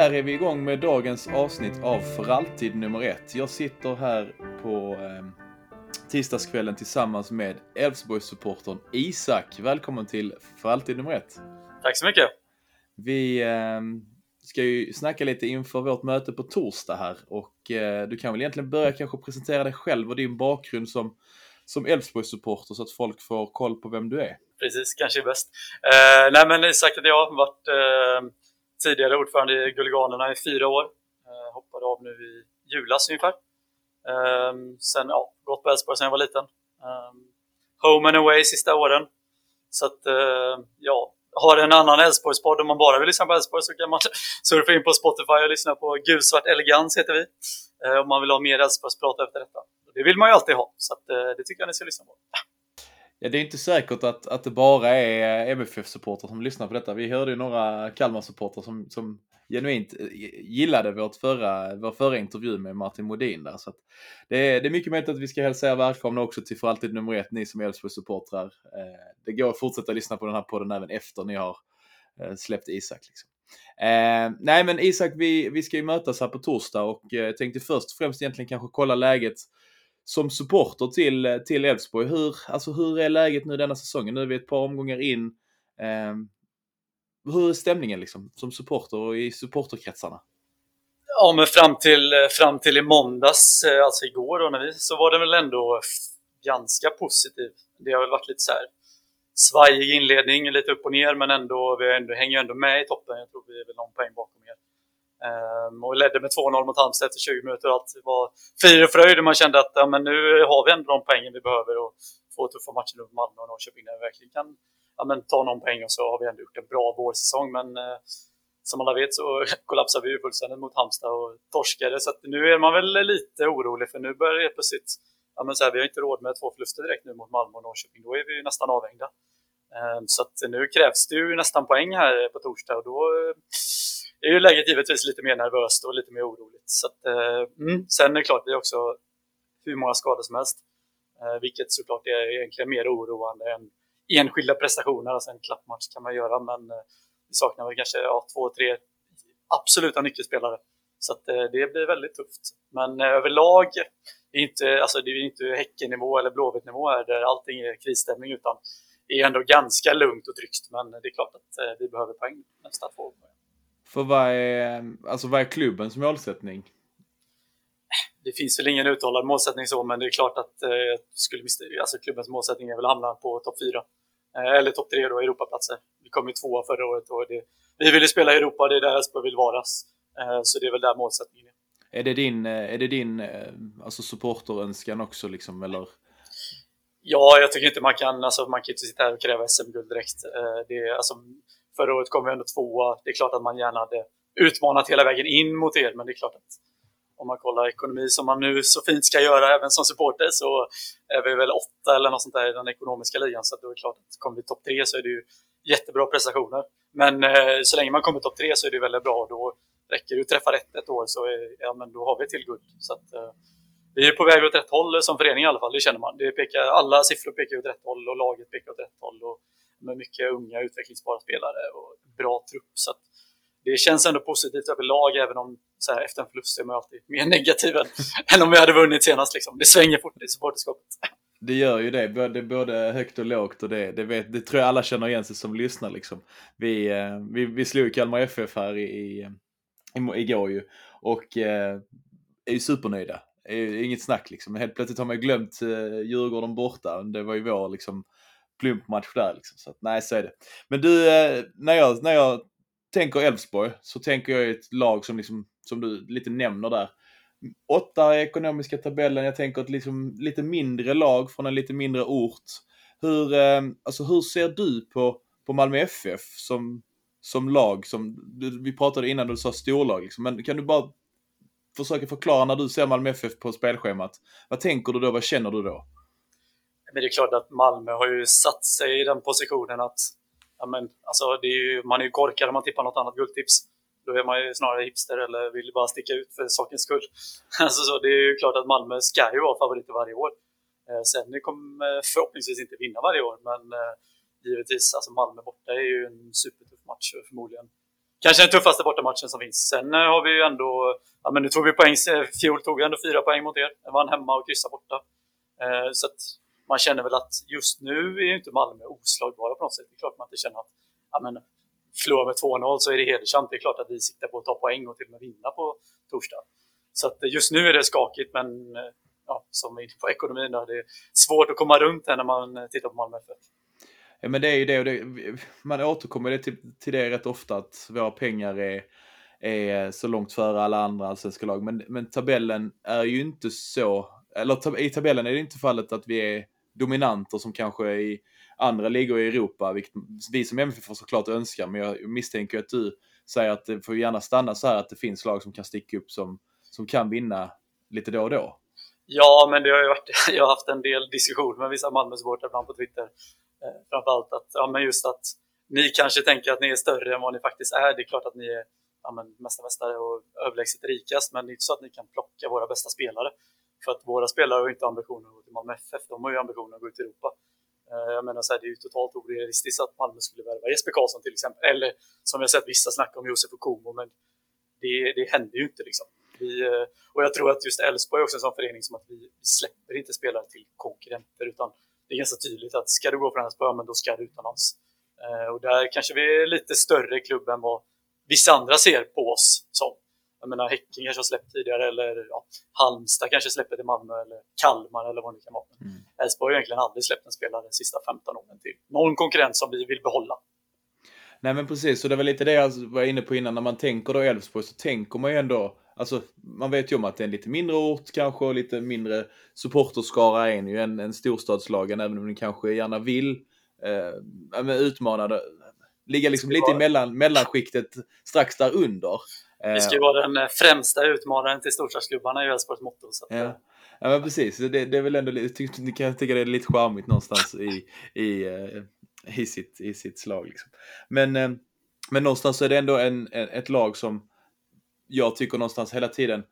där är vi igång med dagens avsnitt av För alltid nummer ett. Jag sitter här på eh, tisdagskvällen tillsammans med Elfsborgssupportern Isak. Välkommen till För alltid nummer ett. Tack så mycket. Vi eh, ska ju snacka lite inför vårt möte på torsdag här och eh, du kan väl egentligen börja kanske presentera dig själv och din bakgrund som som Elfsborgssupporter så att folk får koll på vem du är. Precis, kanske är bäst. Eh, nej men Isak heter jag, varit eh, tidigare ordförande i Guliganerna i fyra år. Eh, hoppade av nu i julas ungefär. Eh, sen, ja, gått på Elfsborg sedan jag var liten. Eh, home and away sista åren. Så att, eh, ja, har en annan Elfsborgspodd. Om man bara vill lyssna på Elfsborg så kan man surfa in på Spotify och lyssna på Gulsvart Elegans heter vi. Eh, om man vill ha mer Elfsborgsprat efter detta. Det vill man ju alltid ha, så att, eh, det tycker jag ni ska lyssna på. Ja, det är inte säkert att, att det bara är eh, MFF-supportrar som lyssnar på detta. Vi hörde ju några Kalmar-supportrar som, som genuint eh, gillade vårt förra, vår förra intervju med Martin Modin där. Så det, är, det är mycket möjligt att vi ska hälsa er välkomna också till För alltid nummer ett, ni som är Elfsborg-supportrar. Eh, det går att fortsätta lyssna på den här podden även efter ni har släppt Isak. Liksom. Eh, nej men Isak, vi, vi ska ju mötas här på torsdag och jag tänkte först och främst egentligen kanske kolla läget som supporter till, till Elfsborg. Hur, alltså, hur är läget nu denna säsongen? Nu är vi ett par omgångar in. Eh, hur är stämningen liksom, som supporter och i supporterkretsarna? Ja, men fram till, fram till i måndags, eh, alltså igår då, när vi, så var det väl ändå ganska positiv. Det har väl varit lite så här svajig inledning, lite upp och ner, men ändå, vi ändå, hänger ändå med i toppen. Jag tror vi är väl någon poäng bakom Ehm, och ledde med 2-0 mot Halmstad efter 20 minuter. Allt var frid och fröjd och man kände att ja, men nu har vi ändå de poängen vi behöver och få tuffa matcher mot Malmö och Norrköping där vi verkligen kan ja, men, ta någon poäng och så har vi ändå gjort en bra vårsäsong. Men uh, som alla vet så kollapsade vi ju fullständigt mot Halmstad och torskade. Så nu är man väl lite orolig för nu börjar det plötsligt ja, men så här, vi har inte råd med två förluster direkt nu mot Malmö och Norrköping. Då är vi nästan avhängda. Um, så nu krävs det ju nästan poäng här på torsdag och då uh, är ju läget givetvis lite mer nervöst och lite mer oroligt. Så att, eh, mm. Sen är det klart, vi har också hur många skador som helst. Eh, vilket såklart är egentligen mer oroande än enskilda prestationer. Alltså en klappmatch kan man göra, men eh, vi saknar väl kanske ja, två, tre absoluta nyckelspelare. Så att, eh, det blir väldigt tufft. Men eh, överlag, det är inte, alltså, det är inte Häckenivå eller Blåvitt-nivå där allting är krisstämning, utan det är ändå ganska lugnt och tryggt. Men eh, det är klart att eh, vi behöver poäng nästa två år. För vad är, alltså vad är klubbens målsättning? Det finns väl ingen uttalad målsättning så, men det är klart att eh, skulle, alltså, klubbens målsättning är väl att hamna på topp 4. Eh, eller topp 3 då, Europaplatser. Vi kom ju tvåa förra året och det, vi vill ju spela i Europa, det är där Elfsborg vill vara. Eh, så det är väl där målsättningen är. Är det din, eh, är det din eh, alltså supporterönskan också liksom, eller? Ja, jag tycker inte man kan, alltså, man kan inte sitta här och kräva SM-guld direkt. Eh, det alltså, Förra året kom vi ändå tvåa. Det är klart att man gärna hade utmanat hela vägen in mot er, men det är klart att om man kollar ekonomi som man nu så fint ska göra även som supporter så är vi väl åtta eller något sånt där i den ekonomiska ligan. Så det är klart att kommer vi topp tre så är det ju jättebra prestationer. Men eh, så länge man kommer topp tre så är det väldigt bra. Då räcker det att träffa rätt ett år så är, ja, men då har vi till guld. Så att, eh, vi är på väg åt rätt håll som förening i alla fall, det känner man. Det pekar, alla siffror pekar åt rätt håll och laget pekar åt rätt håll. Och med mycket unga utvecklingsbara spelare och bra trupp. Så det känns ändå positivt överlag, även om så här, efter en förlust är man alltid mer negativ än, än om vi hade vunnit senast. Liksom. Det svänger fort i supporterskapet. Det gör ju det, både, både högt och lågt och det, det, vet, det tror jag alla känner igen sig som lyssnar. Liksom. Vi, eh, vi, vi slog Kalmar FF här i, i, i, igår ju och eh, är ju supernöjda. Är inget snack liksom. Helt plötsligt har man glömt eh, Djurgården borta. Det var ju vår liksom, plumpmatch där liksom. Så att, nej, så är det. Men du, eh, när jag, när jag tänker Elfsborg så tänker jag ett lag som liksom, som du lite nämner där. Åtta i ekonomiska tabellen, jag tänker ett liksom lite mindre lag från en lite mindre ort. Hur, eh, alltså hur ser du på, på Malmö FF som, som lag? Som, vi pratade innan du sa storlag, liksom. men kan du bara försöka förklara när du ser Malmö FF på spelschemat? Vad tänker du då? Vad känner du då? Men det är klart att Malmö har ju satt sig i den positionen att ja, men, alltså, det är ju, man är ju korkad om man tippar något annat guldtips. Då är man ju snarare hipster eller vill bara sticka ut för sakens skull. Alltså, så det är ju klart att Malmö ska ju vara favoriter varje år. Eh, sen kommer eh, förhoppningsvis inte vinna varje år, men eh, givetvis, alltså Malmö borta är ju en supertuff match förmodligen kanske den tuffaste bortamatchen som finns. Sen eh, har vi ju ändå, ja men nu tog vi poäng, eh, fjol tog vi ändå fyra poäng mot er. Vann hemma och kryssade borta. Eh, så att man känner väl att just nu är ju inte Malmö oslagbara på något sätt. Det är klart man inte känner att, ja men förlorar med 2-0 så är det hedersamt. Det är klart att vi siktar på att ta poäng och till och med vinna på torsdag. Så att eh, just nu är det skakigt, men eh, ja, som på ekonomin, då, det är svårt att komma runt det när man eh, tittar på Malmö FF. Ja, men det är ju det, och det man återkommer till, till det rätt ofta att våra pengar är, är så långt före alla andra allsvenska lag. Men, men tabellen är ju inte så, eller tab i tabellen är det inte fallet att vi är dominanter som kanske i andra ligor i Europa, vilket vi som MFF såklart önskar, men jag misstänker att du säger att det får gärna stanna så här att det finns lag som kan sticka upp som, som kan vinna lite då och då. Ja, men det har ju varit, jag har haft en del diskussioner med vissa Malmösupportrar ibland på Twitter Eh, framförallt att, ja, men just att ni kanske tänker att ni är större än vad ni faktiskt är. Det är klart att ni är ja, men mästare och överlägset rikast, men det är inte så att ni kan plocka våra bästa spelare. För att våra spelare har inte ambitioner att till Malmö FF, de har ju ambitionen att gå ut i Europa. Eh, jag menar så här, det är ju totalt orealistiskt att Malmö skulle värva Jesper Karlsson till exempel, eller som jag sett vissa snacka om Josef Okumo, men det, det händer ju inte liksom. Vi, eh, och jag tror att just Elfsborg är också en sån förening som att vi, vi släpper inte spelare till konkurrenter, utan det är ganska tydligt att ska du gå från Elfsborg, men då ska du utomlands. Eh, och där kanske vi är lite större klubb än vad vissa andra ser på oss som. Jag menar Häcken kanske har släppt tidigare eller ja, Halmstad kanske släpper till Malmö eller Kalmar eller vad det kan vara. Mm. Elfsborg har egentligen aldrig släppt en spelare de sista 15 åren till någon konkurrent som vi vill behålla. Nej men precis, så det var lite det jag var inne på innan. När man tänker då Elfsborg så tänker man ju ändå Alltså, man vet ju om att det är en lite mindre ort kanske och lite mindre supporterskara är ju än, än storstadslagen, även om ni kanske gärna vill eh, utmana. Ligga liksom lite i mellan, mellanskiktet strax där under. Vi ska ju vara den eh, främsta utmanaren till storstadsklubbarna i Elfsborgs motto. Så att, ja. Eh. ja, men precis. Det, det är väl ändå, ni kan tycka det är lite charmigt någonstans i, i, eh, i, sitt, i sitt slag. Liksom. Men, men någonstans så är det ändå en, ett lag som jag tycker någonstans hela tiden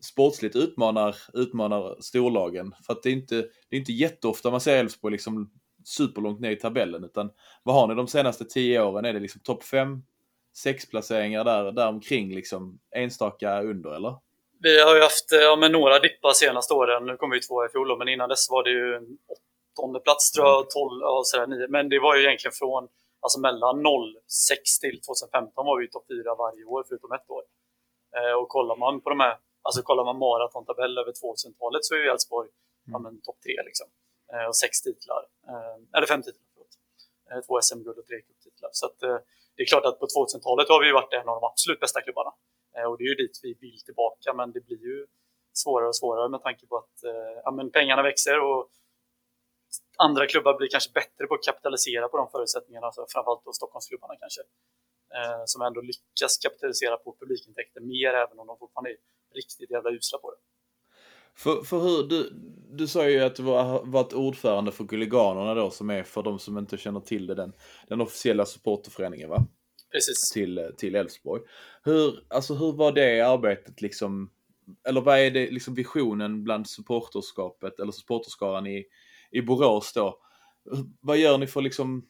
sportsligt utmanar, utmanar storlagen. För att det är inte, det är inte jätteofta man ser Elfsborg liksom superlångt ner i tabellen. Utan vad har ni de senaste tio åren? Är det liksom topp fem, sex placeringar där, där omkring liksom enstaka under eller? Vi har ju haft ja, med några dippar senaste åren. Nu kom vi två i fjol men innan dess var det ju en åttonde plats tror jag, 12, ja, sådär, nio. Men det var ju egentligen från, alltså mellan 06 till 2015 var vi topp fyra varje år förutom ett år. Eh, och kollar man på de här, alltså kollar man maratontabell över 2000-talet så är ju Elfsborg mm. ja, topp tre liksom. Eh, och sex titlar, eh, eller fem titlar, förlåt. Två SM-guld och tre cuptitlar. Så att, det är klart att på 2000-talet har vi varit en av de absolut bästa klubbarna. Eh, och det är ju dit vi vill tillbaka, men det blir ju svårare och svårare med tanke på att eh, ja, men pengarna växer och andra klubbar blir kanske bättre på att kapitalisera på de förutsättningarna, alltså framförallt då Stockholmsklubbarna kanske eh, som ändå lyckas kapitalisera på publikintäkter mer även om de fortfarande är riktigt jävla usla på det. För, för hur, du, du sa ju att du var, varit ordförande för Guliganerna då som är för de som inte känner till det den, den officiella supporterföreningen va? Precis. Till, till Elfsborg. Hur, alltså hur var det arbetet liksom? Eller vad är det liksom visionen bland supporterskapet eller supporterskaran i, i Borås då? Vad gör ni för liksom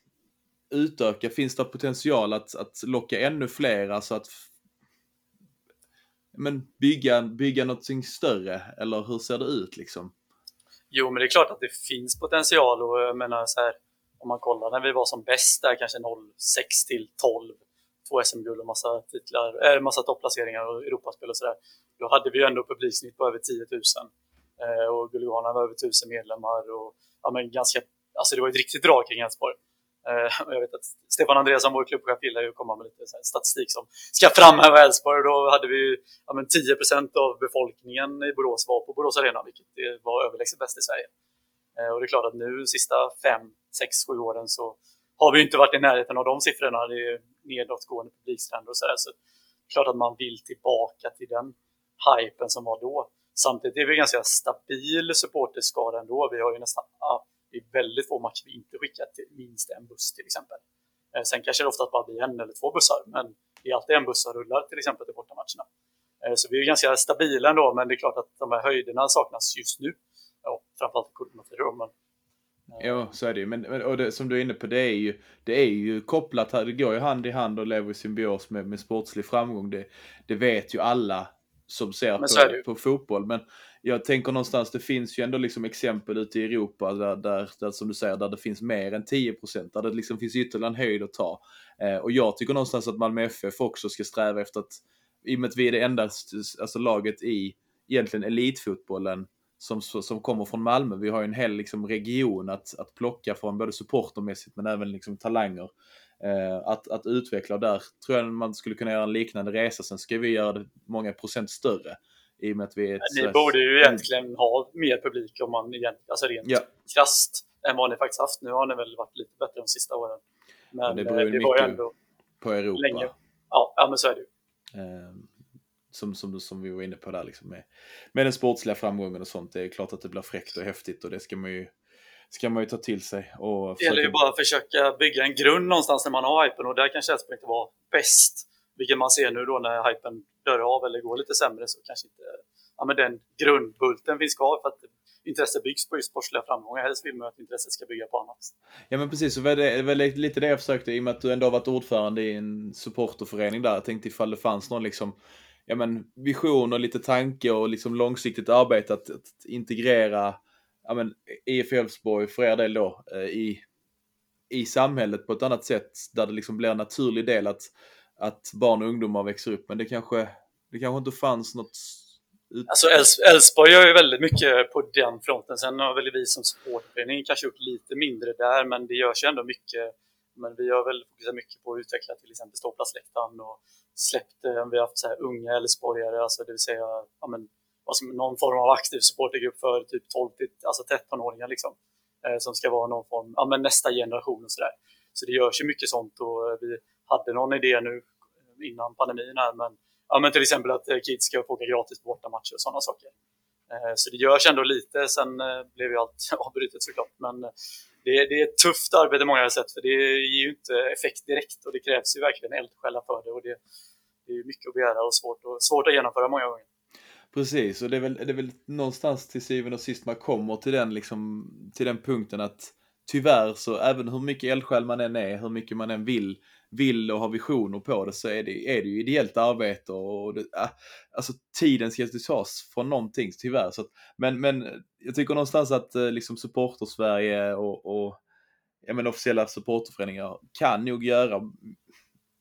utöka? Finns det potential att, att locka ännu fler? Alltså att men bygga, bygga någonting större? Eller hur ser det ut liksom? Jo, men det är klart att det finns potential och jag menar så här, om man kollar när vi var som bäst där kanske 06 till 12, två SM-guld och massa titlar, äh, massa topplaceringar och Europaspel och sådär. Då hade vi ju ändå publiksnitt på över 10 000 eh, och Guliganerna var över 1000 medlemmar och ja, men ganska, alltså det var ett riktigt drag kring Elfsborg. Eh, jag vet att Stefan Andreasson, vår klubbchef, gillar ju att komma med lite statistik som ska framhäva Elfsborg. Då hade vi ja, men 10% av befolkningen i Borås var på Borås Arena, vilket var överlägset bäst i Sverige. Eh, och det är klart att nu, de sista 5, 6, 7 åren så har vi inte varit i närheten av de siffrorna. Det är nedåtgående publiktrender och sådär. Så det är klart att man vill tillbaka till den hypen som var då. Samtidigt är vi ganska stabil supporterskara ändå. Vi har ju nästan det är väldigt få matcher vi inte skickar till minst en buss till exempel. Eh, sen kanske det oftast bara blir en eller två bussar, men det är alltid en buss som rullar till exempel till bortamatcherna. Eh, så vi är ganska stabila ändå, men det är klart att de här höjderna saknas just nu. Ja, framförallt i Kulturmaterial, men eh, Ja, så är det ju. Men, och det, som du är inne på, det är ju, det är ju kopplat här. Det går ju hand i hand och lever i symbios med, med sportslig framgång. Det, det vet ju alla som ser på, på, fotboll. Men jag tänker någonstans, det finns ju ändå liksom exempel ute i Europa där, där, där som du säger, där det finns mer än 10 där det liksom finns ytterligare en höjd att ta. Eh, och jag tycker någonstans att Malmö FF också ska sträva efter att, i och med att vi är det enda alltså, laget i egentligen elitfotbollen som, som kommer från Malmö. Vi har ju en hel liksom, region att, att plocka från, både supportermässigt men även liksom, talanger. Eh, att, att utveckla där tror jag man skulle kunna göra en liknande resa. Sen ska vi göra det många procent större. I och med att vi är Ni borde ju egentligen ha mer publik om man alltså rent ja. krasst än vad ni faktiskt haft. Nu har ni väl varit lite bättre de sista åren. Men, men det beror ju det ju ändå på Europa. Länge. Ja, ja, men så är det ju. Eh, som, som, som vi var inne på där liksom med, med den sportsliga framgången och sånt. Det är klart att det blir fräckt och häftigt och det ska man ju ska man ju ta till sig. Och det gäller ju bara att försöka bygga en grund någonstans när man har hypen och där kanske Elfsborg inte var bäst. Vilket man ser nu då när hypen dör av eller går lite sämre så kanske inte ja, men den grundbulten finns kvar för att intresset byggs på just sportsliga framgångar. Helst vill man att intresset ska bygga på annat. Ja men precis, och det är väl lite det jag försökte i och med att du ändå har varit ordförande i en supporterförening där. Jag tänkte ifall det fanns någon liksom ja, men, vision och lite tanke och liksom långsiktigt arbete att, att integrera ja, men, IF Elfsborg för er del då eh, i, i samhället på ett annat sätt där det liksom blir en naturlig del att, att barn och ungdomar växer upp. Men det kanske, det kanske inte fanns något ut... Alltså Elfsborg gör ju väldigt mycket på den fronten. Sen har väl vi som supportförening kanske gjort lite mindre där, men det görs ju ändå mycket. Men vi har väl fokuserat mycket på att utveckla till exempel ståplatsläktaren och släppt, eh, vi har haft så här unga Elfsborgare, alltså det vill säga ja, men, alltså någon form av aktiv supportergrupp för typ 12 till alltså 13-åringar liksom. Eh, som ska vara någon form, ja men nästa generation och sådär. Så det görs ju mycket sånt och eh, vi hade någon idé nu innan pandemin här, men, ja, men till exempel att eh, kids ska få åka gratis på bortamatcher och sådana saker. Eh, så det görs ändå lite, sen blev ju allt avbrutet såklart. Men det är, det är ett tufft arbete många sätt för det ger ju inte effekt direkt och det krävs ju verkligen eldsjälar för det och det, det är mycket att begära och svårt, och svårt att genomföra många gånger. Precis, och det är, väl, det är väl någonstans till syvende och sist man kommer till den, liksom, till den punkten att tyvärr så även hur mycket eldsjäl man än är, hur mycket man än vill, vill och har visioner på det så är det, är det ju ideellt arbete och det, äh, alltså tiden ska ju tas från någonting tyvärr. Så att, men, men jag tycker någonstans att eh, liksom supporter-Sverige och, och jag menar, officiella supporterföreningar kan nog göra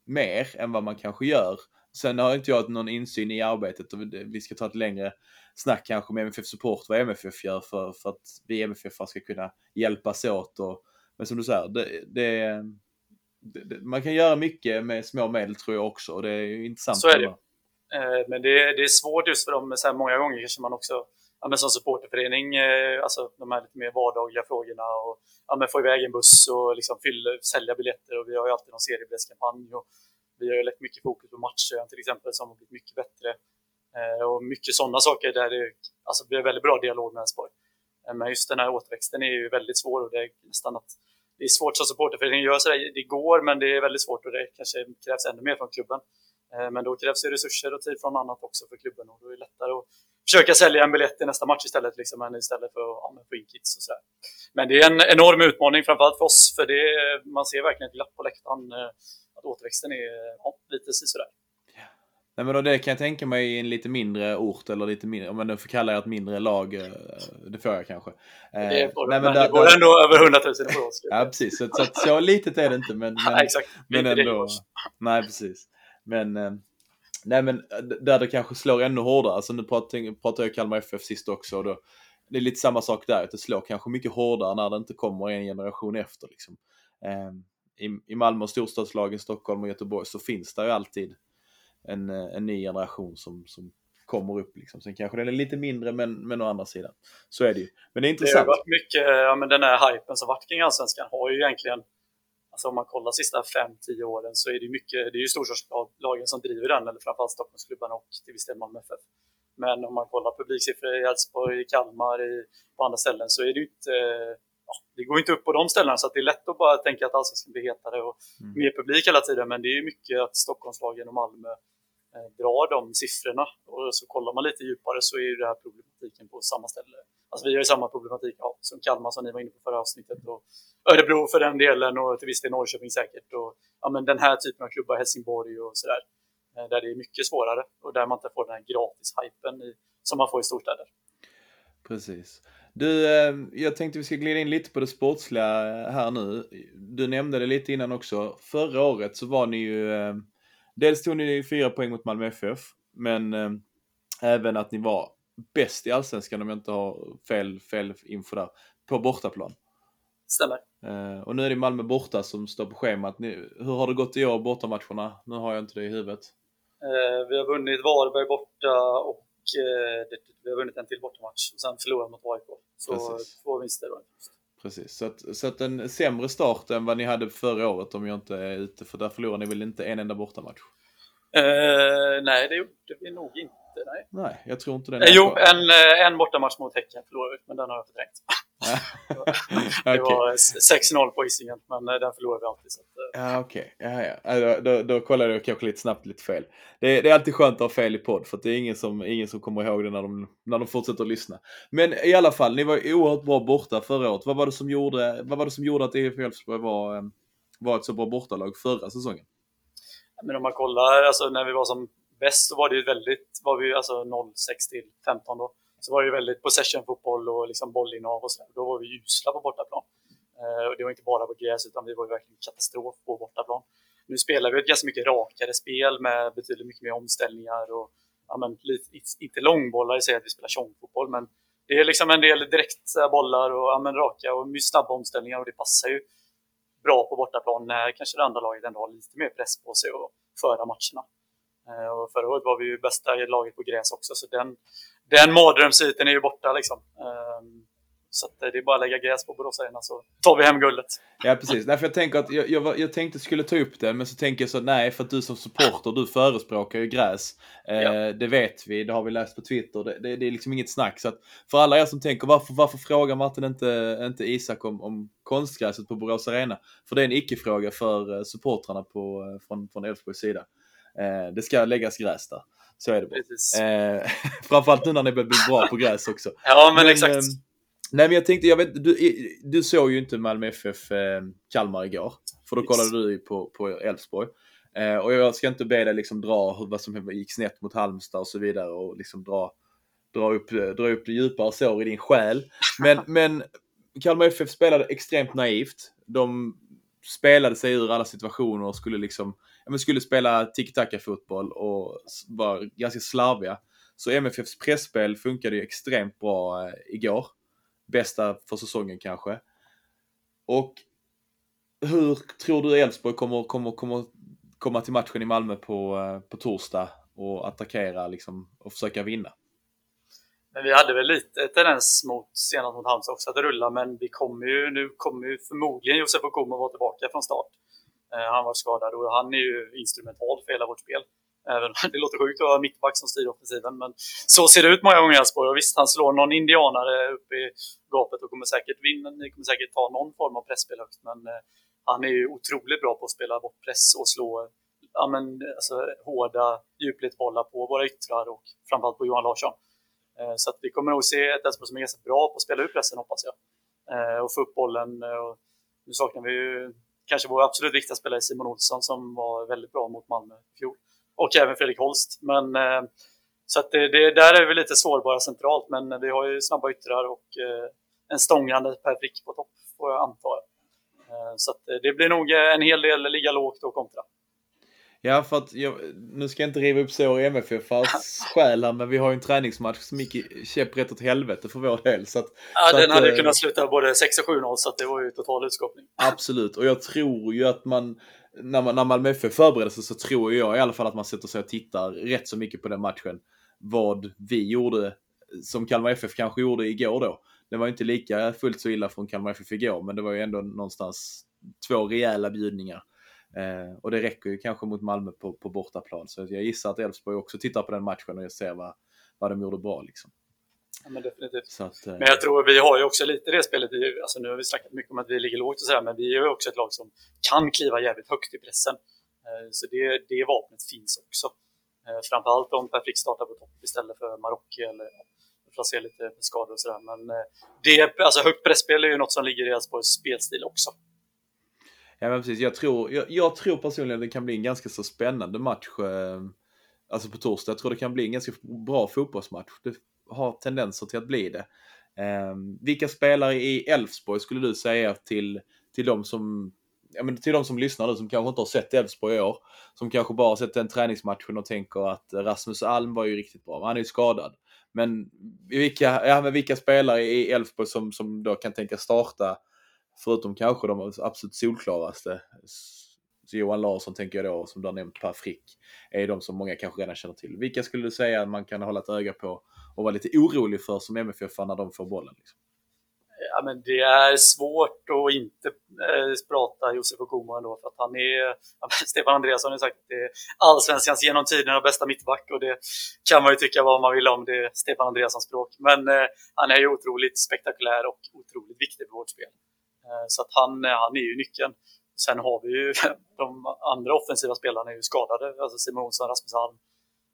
mer än vad man kanske gör. Sen har inte jag någon insyn i arbetet och vi ska ta ett längre snack kanske med MFF Support vad MFF gör för, för att vi MFF ska kunna hjälpas åt. Och, men som du säger, det, det, det, man kan göra mycket med små medel tror jag också och det är intressant. Så är det. Eh, men det, det är svårt just för dem, så här, många gånger kanske man också ja, men som supporterförening, eh, alltså de här lite mer vardagliga frågorna och ja, men få iväg en buss och liksom fylla, sälja biljetter och vi har ju alltid någon seriebiljettskampanj och vi har ju lagt mycket fokus på matchen till exempel som har blivit mycket bättre eh, och mycket sådana saker där det alltså, blir väldigt bra dialog med Elfsborg. Eh, men just den här återväxten är ju väldigt svår och det är nästan att det är svårt som supporterförening gör sådär, det går men det är väldigt svårt och det kanske krävs ännu mer från klubben. Eh, men då krävs det resurser och tid från annat också för klubben och då är det lättare att försöka sälja en biljett till nästa match istället, liksom, än istället för att ja, få in kids och sådär. Men det är en enorm utmaning, framförallt för oss, för det, man ser verkligen ett glapp på läktaren. Eh, att återväxten är ja, lite sådär. Nej, men det kan jag tänka mig i en lite mindre ort eller lite mindre, om man nu får kalla det ett mindre lag. Eh, det får jag kanske. Det får Nej, men, men där, det går ändå över 100 000 på oss. ja, precis. Så, så, så litet är det inte. Men, men, nej, exakt. men ändå. Nej, precis. Men Nej men eh, där det kanske slår ännu hårdare, alltså nu pratar jag Kalmar FF sist också och då, det är lite samma sak där, att det slår kanske mycket hårdare när det inte kommer en generation efter liksom. Ehm, I, I Malmö och storstadslagen, Stockholm och Göteborg så finns det ju alltid en, eh, en ny generation som, som kommer upp liksom. Sen kanske den är lite mindre men, men å andra sidan så är det ju. Men det är intressant. Det har varit mycket, ja men den här hypen som varit kring Allsvenskan har ju egentligen Alltså om man kollar de sista 5-10 åren så är det mycket, det är ju storstadslagen som driver den, eller framförallt Stockholmsklubbarna och till viss del Malmö FF. Men om man kollar publiksiffror i Älvsborg, i Kalmar, i, på andra ställen så är det ju inte, ja, det går inte upp på de ställena så det är lätt att bara tänka att allsvenskan blir hetare och mm. mer publik hela tiden. Men det är mycket att Stockholmslagen och Malmö Eh, drar de siffrorna och så kollar man lite djupare så är ju det här problematiken på samma ställe, Alltså vi har ju samma problematik ja, som Kalmar som ni var inne på förra avsnittet och Örebro för den delen och till viss del Norrköping säkert. Och, ja, men den här typen av klubbar, Helsingborg och sådär. Eh, där det är mycket svårare och där man inte får den här gratis-hypen som man får i storstäder. Precis. Du, eh, jag tänkte vi ska glida in lite på det sportsliga här nu. Du nämnde det lite innan också. Förra året så var ni ju, eh, dels tog ni fyra poäng mot Malmö FF, men även att ni var bäst i Allsvenskan om jag inte har fel, fel info där, på bortaplan. Stämmer. och nu är det Malmö borta som står på schemat. hur har det gått i år, bortamatcherna? Nu har jag inte det i huvudet. Eh, vi har vunnit Varberg borta och eh, vi har vunnit en till bortamatch. Och sen förlorat mot AIK. Så Precis. två vinster då. Precis, så att, så att en sämre start än vad ni hade förra året om jag inte är ute, för där förlorade ni väl inte en enda bortamatch? Uh, nej, det gjorde vi nog inte. Nej, nej jag tror inte det. Uh, jo, en, en bortamatch mot Häcken förlorade vi, men den har jag förträngt. det var 6-0 på Hisingen, men den förlorade vi alltid. Så att, Ja, okej. Okay. Ja, ja. Då, då, då kollade jag kanske lite snabbt lite fel. Det, det, är alltid skönt att ha fel i podd för det är ingen som, ingen som kommer ihåg det när de, när de fortsätter att lyssna. Men i alla fall, ni var oerhört bra borta förra året. Vad var det som gjorde, vad var det som gjorde att IFK Elfsborg var, ehm, var ett så bra bortalag förra säsongen? Men om man kollar, alltså när vi var som bäst så var det ju väldigt, var vi alltså 06 till 15 då. Så var det ju väldigt possession-fotboll och liksom bollinnehav och sådär. Då var vi usla på bortaplan. Eh, det var inte bara på gräs, utan vi var verkligen katastrof på bortaplan. Nu spelar vi ett ganska mycket rakare spel med betydligt mycket mer omställningar och ja, men, inte långbollar i sig att vi spelar tjongfotboll, men det är liksom en del direkta eh, bollar och ja, men, raka och snabba omställningar och det passar ju bra på bortaplan när kanske det andra laget ändå har lite mer press på sig och föra matcherna. Eh, och förra året var vi ju bästa laget på gräs också, så den, den mardrömsyten är ju borta liksom. Um, så eh, det är bara att lägga gräs på Borås Arena så tar vi hem guldet. Ja precis, nej, jag tänker att jag, jag, jag tänkte skulle ta upp det men så tänker jag så nej för att du som supporter du förespråkar ju gräs. Eh, ja. Det vet vi, det har vi läst på Twitter, det, det, det, är liksom inget snack. Så för alla er som tänker varför, varför frågar Martin inte, inte Isak om, om konstgräset på Borås Arena? För det är en icke-fråga för eh, supportrarna på, från, från Elfsborgs sida. Eh, det ska läggas gräs där. Så är det bara. Eh, framförallt nu när ni börjar bli bra på gräs också. Ja men, men exakt. Eh, Nej men jag tänkte, jag vet, du, du såg ju inte Malmö FF eh, Kalmar igår. För då yes. kollade du ju på, på Elfsborg. Eh, och jag ska inte be dig liksom dra hur, vad som gick snett mot Halmstad och så vidare och liksom dra, dra, upp, dra upp djupare sår i din själ. Men, men Kalmar FF spelade extremt naivt. De spelade sig ur alla situationer och skulle liksom, men skulle spela tiki-taka fotboll och var ganska slarviga. Så MFFs pressspel funkade ju extremt bra eh, igår bästa för säsongen kanske. Och hur tror du Elfsborg kommer, kommer, kommer komma till matchen i Malmö på, eh, på torsdag och attackera liksom, och försöka vinna? Men vi hade väl lite tendens mot, senast mot Halmstad också att rulla, men vi kommer ju, nu kommer ju förmodligen Josef Okoma vara tillbaka från start. Eh, han var skadad och han är ju instrumental för hela vårt spel. Även det låter sjukt att vara mittback som styr offensiven, men så ser det ut många gånger i Elfsborg. Och visst, han slår någon indianare upp i gapet och kommer säkert vinna. Ni kommer säkert ta någon form av pressspel högt, men eh, han är ju otroligt bra på att spela bort press och slå ja, men, alltså, hårda djupledsbollar på våra yttrar och framförallt på Johan Larsson. Eh, så att vi kommer nog se ett Elfsborg som är ganska bra på att spela ut pressen, hoppas jag. Och få upp bollen. Och nu saknar vi ju kanske vår absolut viktigaste spelare Simon Olsson som var väldigt bra mot Malmö i fjol och även Fredrik Holst. Men, eh, så att det, det, där är vi lite sårbara centralt, men vi har ju snabba yttrar och eh, en stångande Per Frick på topp, får jag anta. Eh, så att det blir nog en hel del ligga lågt och kontra. Ja, för att jag, nu ska jag inte riva upp sår i MFF-fars själ här, men vi har ju en träningsmatch som gick käpprätt åt helvete för vår del. Så att, ja, så den att, hade äh, kunnat sluta både 6 och 7-0, så det var ju total utskåpning. Absolut, och jag tror ju att man, när, man, när Malmö FF förbereder sig så tror jag i alla fall att man sätter sig och tittar rätt så mycket på den matchen. Vad vi gjorde, som Kalmar FF kanske gjorde igår då. Det var inte lika fullt så illa från Kalmar FF igår, men det var ju ändå någonstans två rejäla bjudningar. Eh, och det räcker ju kanske mot Malmö på, på bortaplan. Så jag gissar att Elfsborg också tittar på den matchen och ser vad, vad de gjorde bra. Liksom. Ja, men definitivt. Att, eh... Men jag tror vi har ju också lite det spelet. I, alltså nu har vi snackat mycket om att vi ligger lågt och sådär, men vi är ju också ett lag som kan kliva jävligt högt i pressen. Eh, så det, det vapnet finns också. Eh, framförallt om Per Frick startar på topp istället för Marocko eller får se lite skador och sådär. Men eh, det, alltså högt pressspel är ju något som ligger i Elfsborgs spelstil också. Ja men precis, jag tror, jag, jag tror personligen det kan bli en ganska så spännande match. Eh, alltså på torsdag. Jag tror det kan bli en ganska bra fotbollsmatch. Det har tendenser till att bli det. Eh, vilka spelare i Elfsborg skulle du säga till, till de som ja, men till de som lyssnar nu som kanske inte har sett Elfsborg i år. Som kanske bara har sett den träningsmatchen och tänker att Rasmus Alm var ju riktigt bra. Han är ju skadad. Men vilka, ja, men vilka spelare i Elfsborg som, som då kan tänka starta, förutom kanske de absolut solklaraste, så Johan Larsson tänker jag då, som du har nämnt, Per Frick, är de som många kanske redan känner till. Vilka skulle du säga att man kan hålla ett öga på och vara lite orolig för som MFF när de får bollen? Liksom? Ja, men det är svårt att inte eh, prata Josef Okumo ändå, för att han är, ja, Stefan Andreasson har sagt att det är allsvenskans genom tiderna bästa mittback och det kan man ju tycka vad man vill om, det är Stefan Andreassons språk. Men eh, han är ju otroligt spektakulär och otroligt viktig för vårt spel. Eh, så att han, eh, han är ju nyckeln. Sen har vi ju de andra offensiva spelarna är ju skadade, alltså Simon Olsson, Rasmus Alm,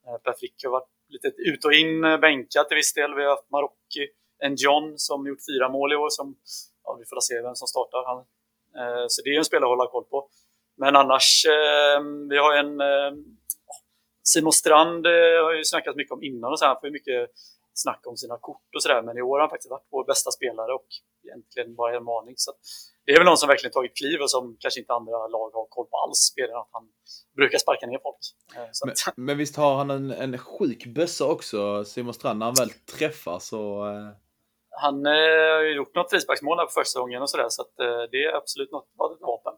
eh, Per Frick har varit lite ut och in bänkad till viss del. Vi har haft Marocki en John som gjort fyra mål i år. Som, ja, vi får se vem som startar. Han, så det är ju en spelare att hålla koll på. Men annars, vi har en Simon Strand har ju snackat mycket om innan och så här, han får ju mycket snack om sina kort och sådär. Men i år har han faktiskt varit vår bästa spelare och egentligen bara en varning. Så det är väl någon som verkligen tagit kliv och som kanske inte andra lag har koll på alls. Än att han brukar sparka ner folk. Eh, men, men, visst har han en, en sjuk bössa också, Simon Strand, när han väl träffar så... Eh han eh, har ju gjort något frisparksmål här på första gången och sådär, så att, eh, det är absolut något vapen.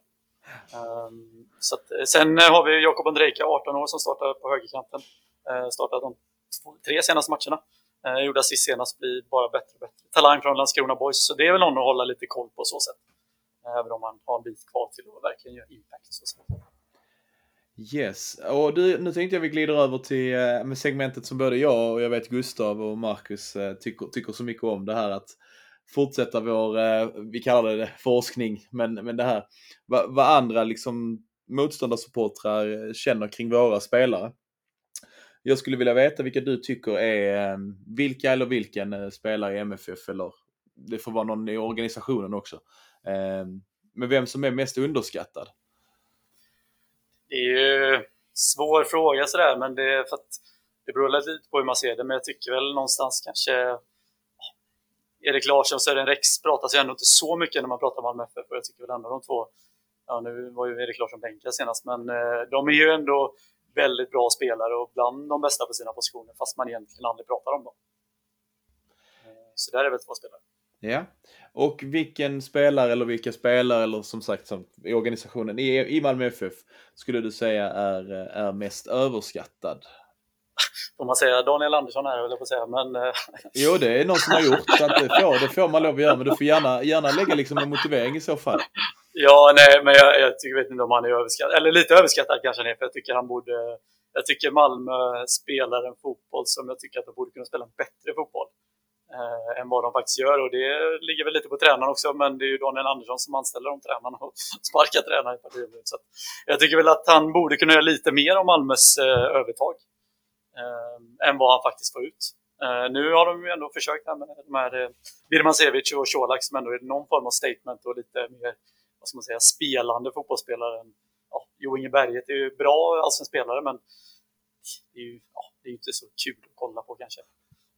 Um, så att, eh, sen har vi Jakob Andrejka, 18 år, som startar på högerkanten. Uh, startat de två, tre senaste matcherna. Eh, gjorde assist senast, blir bara bättre och bättre. Talang från Landskrona Boys, så det är väl någon att hålla lite koll på så sätt. Även om man har en bit kvar till att verkligen göra impact. Så sätt. Yes, och du, nu tänkte jag vi glider över till eh, med segmentet som både jag och jag vet Gustav och Marcus eh, tycker, tycker så mycket om. Det här att fortsätta vår, eh, vi kallar det forskning, men, men det här vad, vad andra liksom motståndarsupportrar känner kring våra spelare. Jag skulle vilja veta vilka du tycker är, ehm, vilka eller vilken eh, spelare i MFF eller det får vara någon i organisationen också. Ehm, men vem som är mest underskattad. Det är ju en svår fråga sådär, men det, är för att det beror lite på hur man ser det. Men jag tycker väl någonstans kanske Erik Larsson och Sören Rex pratas ju ändå inte så mycket när man pratar om Malmö FF. Jag tycker väl ändå de två, ja nu var ju Erik Larsson bänkad senast, men eh, de är ju ändå väldigt bra spelare och bland de bästa på sina positioner, fast man egentligen aldrig pratar om dem. Eh, så där är väl två spelare. Ja, och vilken spelare eller vilka spelare eller som sagt som, i organisationen i, i Malmö FF skulle du säga är, är mest överskattad? Får man säga Daniel Andersson här, eller på att säga, men... Eh, jo, det är någon som har gjort, så att det, får, det får man lov att göra, men du får gärna, gärna lägga liksom en motivering i så fall. Ja, nej, men jag, jag tycker, vet inte om han är överskattad, eller lite överskattad kanske han är, för jag tycker han borde... Jag tycker Malmö spelar en fotboll som jag tycker att de borde kunna spela en bättre fotboll eh, än vad de faktiskt gör. Och det ligger väl lite på tränaren också, men det är ju Daniel Andersson som anställer de tränarna och sparkar tränare i partiet. Så jag tycker väl att han borde kunna göra lite mer om Malmös eh, övertag eh, än vad han faktiskt får ut. Uh, nu har de ju ändå försökt med de här eh, uh, Birmancevic och Colak som ändå är någon form av statement och lite mer, vad ska man säga, spelande fotbollsspelare. Ja, Jo Inge Berget är ju bra allsvensk spelare men det är ju ja, det är inte så kul att kolla på kanske.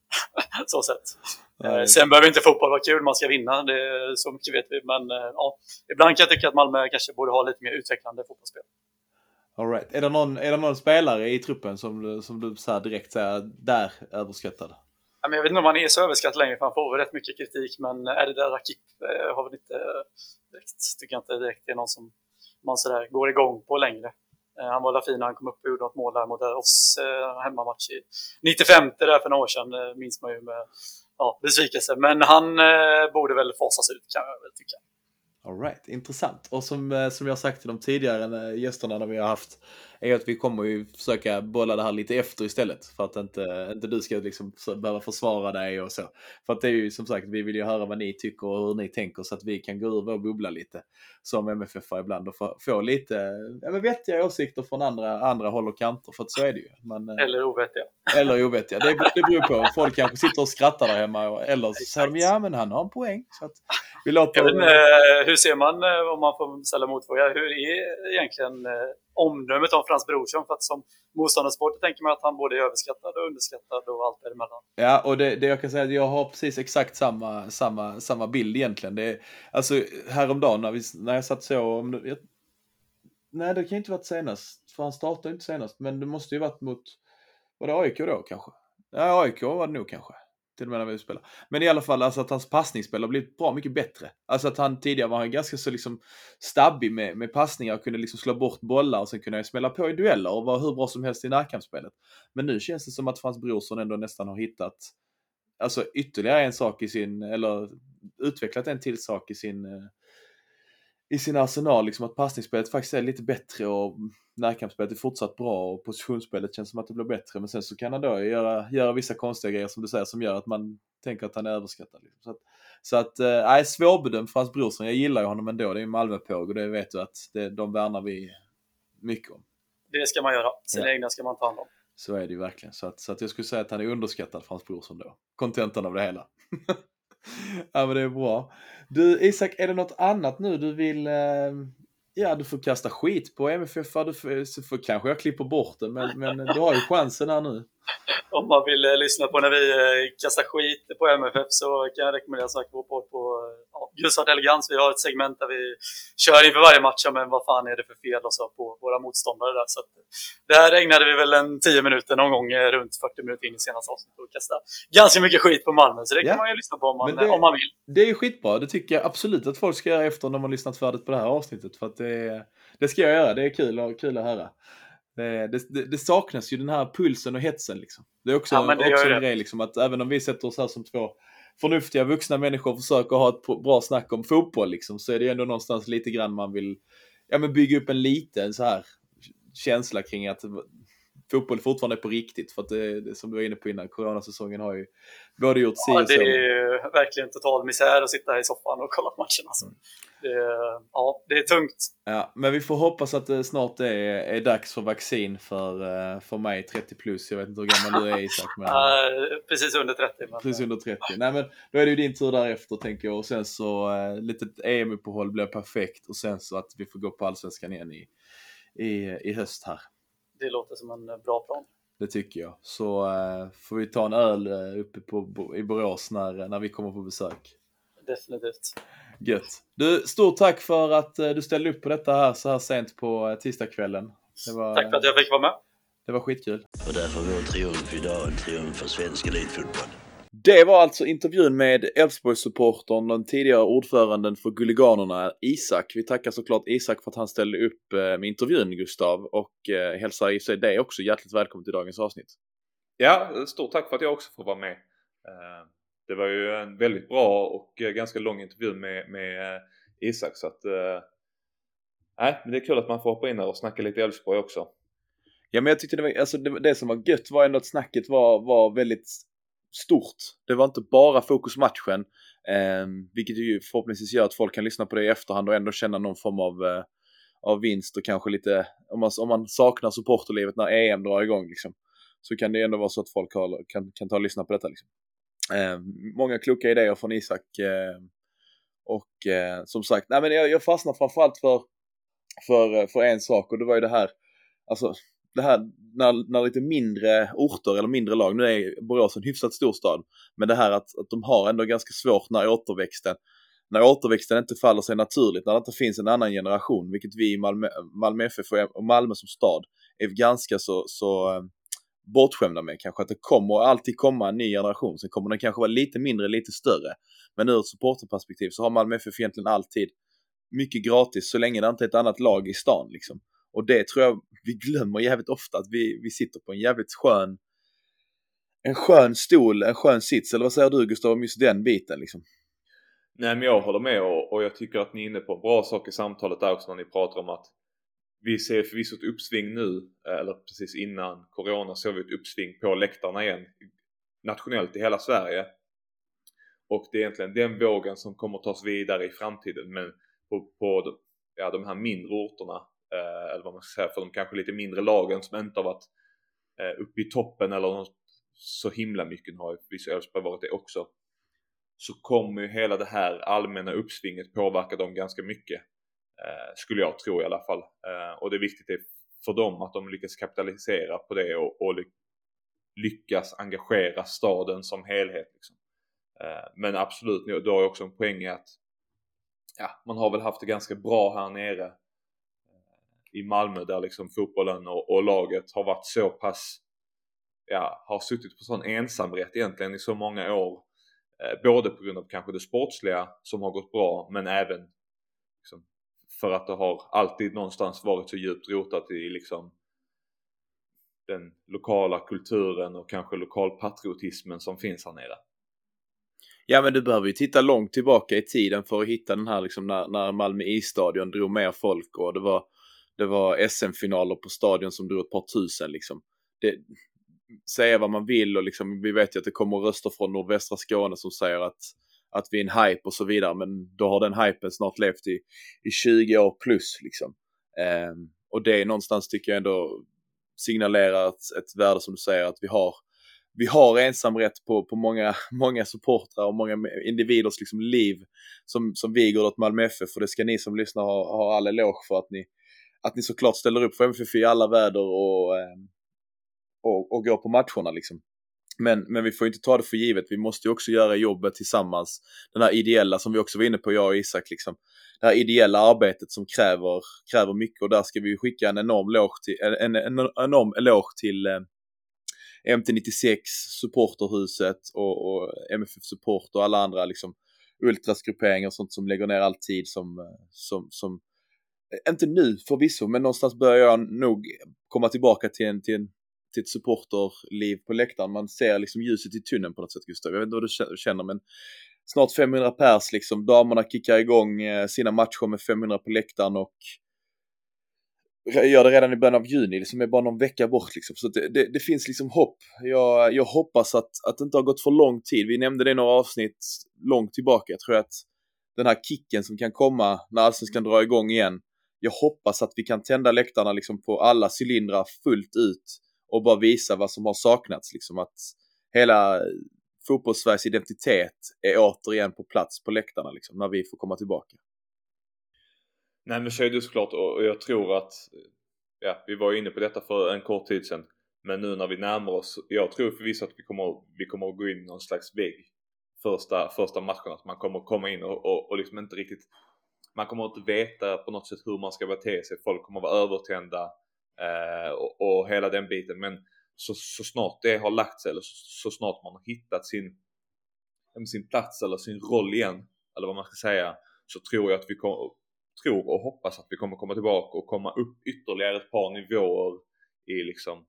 så sett. Nej. Sen behöver inte fotboll vara kul, man ska vinna, det, så mycket vet vi. Men eh, ja, ibland kan jag tycka att Malmö kanske borde ha lite mer utvecklande fotbollsspel. All right. är, det någon, är det någon spelare i truppen som, som du så direkt säger, där överskattad? Jag vet inte om han är så överskattad längre, för han får rätt mycket kritik. Men är det där Rakip eh, har väl inte direkt, tycker jag inte direkt det är någon som man sådär går igång på längre. Eh, han var fin när han kom upp och gjorde något mål där mot oss eh, hemmamatch i 95 där för några år sedan, eh, minns man ju med ja, besvikelse. Men han borde väl fasas ut kan jag väl tycka. All right, intressant. Och som, eh, som jag sagt till de tidigare gästerna när vi har haft, är att vi kommer ju försöka bolla det här lite efter istället. För att inte, inte du ska liksom behöva försvara dig och så. För att det är ju som sagt, vi vill ju höra vad ni tycker och hur ni tänker så att vi kan gå ur vår bubbla lite. Som MFF ibland och få, få lite ja, men vettiga åsikter från andra, andra håll och kanter. För att så är det ju. Man, eh, eller ovettiga. Eller ovettiga. Det, det beror på. Folk kanske sitter och skrattar där hemma. Eller så säger de ja men han har en poäng. Så att låter... Vet, hur ser man, eh, om man får ställa motfråga, hur är egentligen eh, omdömet om Frans Brorsson? För att som motståndarsporter tänker man att han både är överskattad och underskattad och allt däremellan. Ja, och det, det jag kan säga är att jag har precis exakt samma, samma, samma bild egentligen. Det är, alltså häromdagen när, vi, när jag satt så, jag, nej det kan inte varit senast, för han startade inte senast, men det måste ju varit mot, var det AIK då kanske? Ja, AIK var det nog kanske. Till och med när vi spelar. Men i alla fall alltså att hans passningsspel har blivit bra mycket bättre. Alltså att han tidigare var han ganska så liksom stabbig med, med passningar och kunde liksom slå bort bollar och sen kunde han smälla på i dueller och vara hur bra som helst i närkampsspelet. Men nu känns det som att Frans Brorsson ändå nästan har hittat alltså ytterligare en sak i sin, eller utvecklat en till sak i sin eh, i sin arsenal, liksom att passningsspelet faktiskt är lite bättre och närkampsspelet är fortsatt bra och positionsspelet känns som att det blir bättre. Men sen så kan han då göra, göra vissa konstiga grejer som du säger som gör att man tänker att han är överskattad. Liksom. Så att, så att äh, svårbedömd för hans brorson. Jag gillar ju honom ändå. Det är ju Malmöpåg och det vet du att det, de värnar vi mycket om. Det ska man göra. Sina ja. egna ska man ta hand om. Så är det ju verkligen. Så att, så att jag skulle säga att han är underskattad för hans brorson då. Kontentan av det hela. ja men det är bra. Du Isak, är det något annat nu du vill eh, Ja, du får kasta skit på MFF, du får, så får, kanske jag klipper bort det, men, men du har ju chansen här nu. Om man vill eh, lyssna på när vi eh, kastar skit på MFF så kan jag rekommendera sagt vår podd på Gustav Elegans. Vi har ett segment där vi kör inför varje match, men vad fan är det för fel och så på våra motståndare där. Så att, där ägnade vi väl en 10 minuter någon gång eh, runt 40 minuter in i senaste avsnittet och kasta ganska mycket skit på Malmö. Så det kan man ju lyssna på om man, det, om man vill. Det är skitbra. Det tycker jag absolut att folk ska göra efter när man lyssnat färdigt på det här avsnittet. För att det, det ska jag göra. Det är kul, och, kul att höra. Det, det, det, saknas ju den här pulsen och hetsen. Liksom. Det är också, ja, det också en grej liksom, att även om vi sätter oss här som två förnuftiga vuxna människor försöker ha ett bra snack om fotboll liksom, så är det ju ändå någonstans lite grann man vill ja, men bygga upp en liten så här känsla kring att fotboll fortfarande är på riktigt. För att det, det som du var inne på innan, coronasäsongen har ju både gjort si ja, det är verkligen total misär att sitta här i soffan och kolla matchen. Alltså. Mm. Det, ja, det är tungt. Ja, men vi får hoppas att det snart är, är dags för vaccin för, eh, för mig 30 plus. Jag vet inte hur gammal du är Isak. Men... Precis under 30. Men... Precis under 30. Nej, men då är det ju din tur därefter tänker jag. Och sen så uh, litet EM-uppehåll blir perfekt. Och sen så att vi får gå på allsvenskan igen i, i, i höst här. Det låter som en bra plan. Det tycker jag. Så uh, får vi ta en öl uppe på, i Borås när, när vi kommer på besök. Definitivt. Gött. Du, stort tack för att eh, du ställde upp på detta här så här sent på eh, tisdagskvällen. Var, tack för att jag fick vara med. Det var skitkul. Och därför vår triumf idag en triumf för svensk elitfotboll. Det var alltså intervjun med Elfsborgssupportern, den tidigare ordföranden för Guliganerna, Isak. Vi tackar såklart Isak för att han ställde upp eh, med intervjun, Gustav, och hälsar i sig dig också hjärtligt välkommen till dagens avsnitt. Ja, stort tack för att jag också får vara med det var ju en väldigt bra och eh, ganska lång intervju med, med eh, Isak så att eh, Nej, men det är kul att man får hoppa in här och snacka lite Elfsborg också. Ja, men jag tyckte det, var, alltså det, det som var gött var ändå att snacket var, var väldigt stort. Det var inte bara fokus matchen, eh, vilket ju förhoppningsvis gör att folk kan lyssna på det i efterhand och ändå känna någon form av, eh, av vinst och kanske lite, om man, om man saknar supporterlivet när EM drar igång liksom, så kan det ändå vara så att folk har, kan, kan ta och lyssna på detta liksom. Eh, många kloka idéer från Isak. Eh, och eh, som sagt, nej men jag, jag fastnar framförallt för, för, eh, för en sak och det var ju det här, alltså det här när, när lite mindre orter eller mindre lag, nu är Borås en hyfsat stor stad, men det här att, att de har ändå ganska svårt när återväxten när återväxten inte faller sig naturligt, när det inte finns en annan generation, vilket vi i Malmö, Malmö FF och Malmö som stad är ganska så, så eh, bortskämda med kanske att det kommer alltid komma en ny generation. Sen kommer den kanske vara lite mindre, lite större. Men ur ett supporterperspektiv så har Malmö FF egentligen alltid mycket gratis så länge det inte är ett annat lag i stan liksom. Och det tror jag vi glömmer jävligt ofta att vi, vi sitter på en jävligt skön en skön stol, en skön sits, eller vad säger du Gustav om just den biten liksom? Nej men jag håller med och, och jag tycker att ni är inne på en bra sak i samtalet där också när ni pratar om att vi ser förvisso ett uppsving nu, eh, eller precis innan Corona såg vi ett uppsving på läktarna igen nationellt i hela Sverige. Och det är egentligen den vågen som kommer tas vidare i framtiden men på, på ja, de här mindre orterna eh, eller vad man ska säga för de kanske lite mindre lagen som inte har varit eh, uppe i toppen eller något så himla mycket, nu har ju vissa Elfsborg varit det också så kommer ju hela det här allmänna uppsvinget påverka dem ganska mycket. Eh, skulle jag tro i alla fall. Eh, och det är viktigt för dem att de lyckas kapitalisera på det och, och lyckas engagera staden som helhet. Liksom. Eh, men absolut, du har ju också en poäng i att ja, man har väl haft det ganska bra här nere i Malmö där liksom fotbollen och, och laget har varit så pass ja, har suttit på sån ensamrätt egentligen i så många år. Eh, både på grund av kanske det sportsliga som har gått bra men även liksom, för att det har alltid någonstans varit så djupt rotat i liksom den lokala kulturen och kanske lokalpatriotismen som finns här nere. Ja men du behöver ju titta långt tillbaka i tiden för att hitta den här liksom när, när Malmö isstadion drog mer folk och det var, det var SM-finaler på stadion som drog ett par tusen liksom. Det, säga vad man vill och liksom, vi vet ju att det kommer röster från nordvästra Skåne som säger att, att vi är en hype och så vidare men då har den hypen snart levt i, i 20 år plus liksom. Eh, och det är någonstans tycker jag ändå signalerar ett, ett värde som du säger att vi har vi har ensamrätt på, på många, många supportrar och många individers liksom liv som, som viger åt Malmö FF och det ska ni som lyssnar ha, ha all eloge för att ni, att ni såklart ställer upp för MFF i alla väder och, ehm, och, och går på matcherna liksom. Men, men vi får inte ta det för givet, vi måste ju också göra jobbet tillsammans. Den här ideella som vi också var inne på, jag och Isak, liksom. det här ideella arbetet som kräver, kräver mycket och där ska vi skicka en enorm eloge till, en, en, en enorm eloge till eh, MT96, supporterhuset och, och MFF Support och alla andra liksom ultrasgrupperingar och sånt som lägger ner all tid som, eh, som, som Eh, inte nu förvisso, men någonstans börjar jag nog komma tillbaka till, en, till, en, till ett supporterliv på läktaren. Man ser liksom ljuset i tunneln på något sätt, Gustav. Jag vet inte vad du känner, men snart 500 pers liksom. Damerna kickar igång eh, sina matcher med 500 på läktaren och gör det redan i början av juni, liksom är bara någon vecka bort liksom. Så det, det, det, finns liksom hopp. Jag, jag hoppas att, att det inte har gått för lång tid. Vi nämnde det i några avsnitt långt tillbaka. Jag tror att den här kicken som kan komma när allsvenskan drar igång igen. Jag hoppas att vi kan tända läktarna liksom på alla cylindrar fullt ut och bara visa vad som har saknats. Liksom att hela fotbollssveriges identitet är återigen på plats på läktarna liksom, när vi får komma tillbaka. Nej men så är det såklart och jag tror att, ja vi var ju inne på detta för en kort tid sedan. Men nu när vi närmar oss, jag tror förvisso att vi kommer, vi kommer att gå in i någon slags vägg första, första matchen. Att man kommer komma in och, och, och liksom inte riktigt, man kommer inte veta på något sätt hur man ska bete sig. Folk kommer vara övertända eh, och, och hela den biten. Men så, så snart det har lagt sig eller så, så snart man har hittat sin, sin plats eller sin roll igen, eller vad man ska säga, så tror jag att vi kommer tror och hoppas att vi kommer komma tillbaka och komma upp ytterligare ett par nivåer i liksom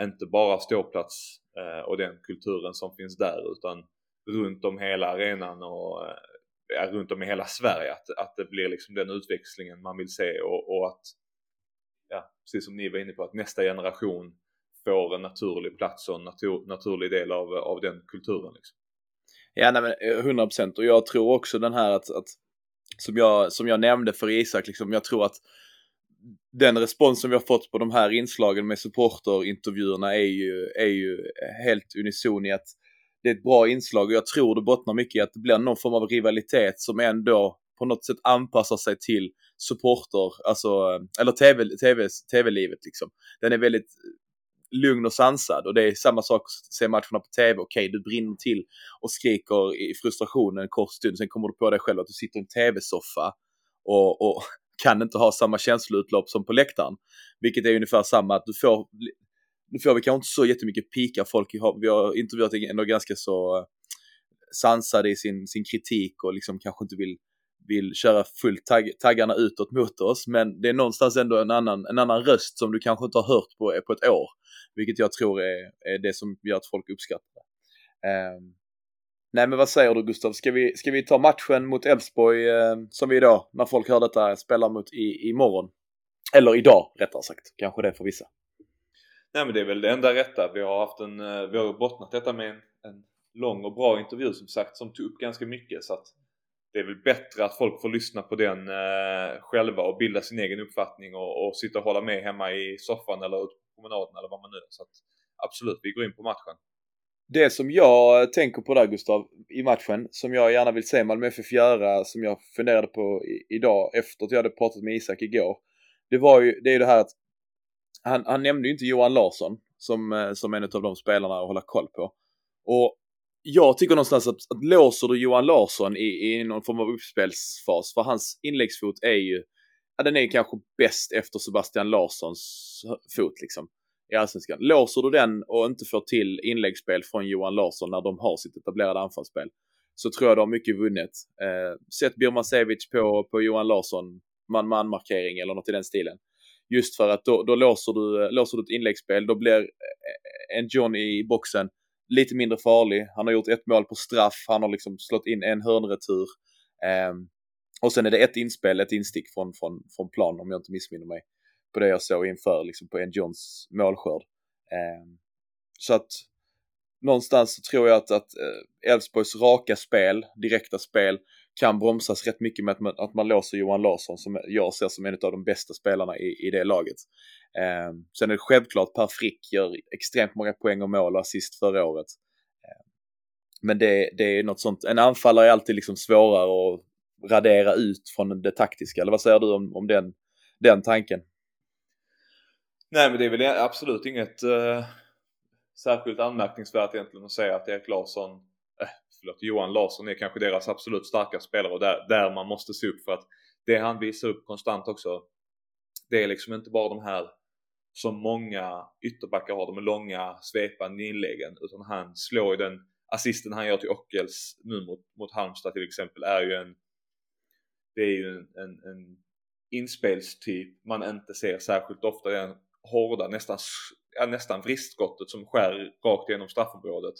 inte bara ståplats eh, och den kulturen som finns där utan runt om hela arenan och eh, ja, runt om i hela Sverige att, att det blir liksom den utväxlingen man vill se och, och att ja, precis som ni var inne på att nästa generation får en naturlig plats och en natur, naturlig del av, av den kulturen. Liksom. Ja, nej, men eh, 100 procent och jag tror också den här att, att som jag, som jag nämnde för Isak, liksom, jag tror att den respons som vi har fått på de här inslagen med supporterintervjuerna är ju, är ju helt unison i att det är ett bra inslag och jag tror det bottnar mycket i att det blir någon form av rivalitet som ändå på något sätt anpassar sig till supporter, alltså, eller tv, tv, tv-livet liksom. Den är väldigt lugn och sansad och det är samma sak att se matcherna på tv. Okej, okay, du brinner till och skriker i frustration en kort stund. Sen kommer du på dig själv att du sitter i en tv-soffa och, och kan inte ha samma känsloutlopp som på läktaren. Vilket är ungefär samma, att du får, nu får vi kanske inte så jättemycket pika folk, vi har intervjuat ändå ganska så eh, sansade i sin, sin kritik och liksom kanske inte vill vill köra fullt tagg, taggarna utåt mot oss. Men det är någonstans ändå en annan, en annan röst som du kanske inte har hört på, eh, på ett år. Vilket jag tror är, är det som gör att folk uppskattar det. Ehm, nej men vad säger du Gustav, ska vi, ska vi ta matchen mot Elfsborg eh, som vi idag, när folk hör detta, spelar mot i, imorgon? Eller idag rättare sagt, kanske det för vissa. Nej men det är väl det enda rätta. Vi har haft en, eh, vi har bottnat detta med en, en lång och bra intervju som sagt som tog upp ganska mycket så att det är väl bättre att folk får lyssna på den eh, själva och bilda sin egen uppfattning och, och sitta och hålla med hemma i soffan eller ute på promenaden eller vad man nu är. Så att, absolut, vi går in på matchen. Det som jag tänker på där Gustav, i matchen, som jag gärna vill se Malmö FF göra, som jag funderade på i, idag efter att jag hade pratat med Isak igår. Det var ju, det är ju det här att han, han nämnde ju inte Johan Larsson som, eh, som en av de spelarna att hålla koll på. Och jag tycker någonstans att, att låser du Johan Larsson i, i någon form av uppspelsfas, för hans inläggsfot är ju, ja den är kanske bäst efter Sebastian Larssons fot liksom i Allsvenskan. Låser du den och inte får till inläggsspel från Johan Larsson när de har sitt etablerade anfallsspel så tror jag de har mycket vunnet. Eh, sätt Birmasevic på, på Johan Larsson, man-man-markering eller något i den stilen. Just för att då, då låser, du, låser du ett inläggsspel, då blir eh, en John i boxen lite mindre farlig. Han har gjort ett mål på straff, han har liksom slått in en hörnretur. Eh, och sen är det ett inspel, ett instick från, från, från plan om jag inte missminner mig. På det jag såg inför liksom på en Johns målskörd. Eh, så att någonstans så tror jag att, att eh, Elfsborgs raka spel, direkta spel, kan bromsas rätt mycket med att man, att man låser Johan Larsson som jag ser som en av de bästa spelarna i, i det laget. Eh, sen är det självklart Per Frick gör extremt många poäng och mål och assist förra året. Eh, men det, det är något sånt, en anfallare är alltid liksom svårare att radera ut från det taktiska. Eller vad säger du om, om den, den tanken? Nej men det är väl absolut inget eh, särskilt anmärkningsvärt egentligen att säga att Erik Larsson, förlåt, Johan Larsson är kanske deras absolut starkaste spelare och där, där man måste se upp för att det han visar upp konstant också, det är liksom inte bara de här som många ytterbackar har, de långa svepande inläggen, utan han slår ju den assisten han gör till Ockels nu mot, mot Halmstad till exempel är ju en det är ju en, en, en inspelstyp man inte ser särskilt ofta. Den hårda, nästan, ja, nästan vristskottet som skär rakt igenom straffområdet.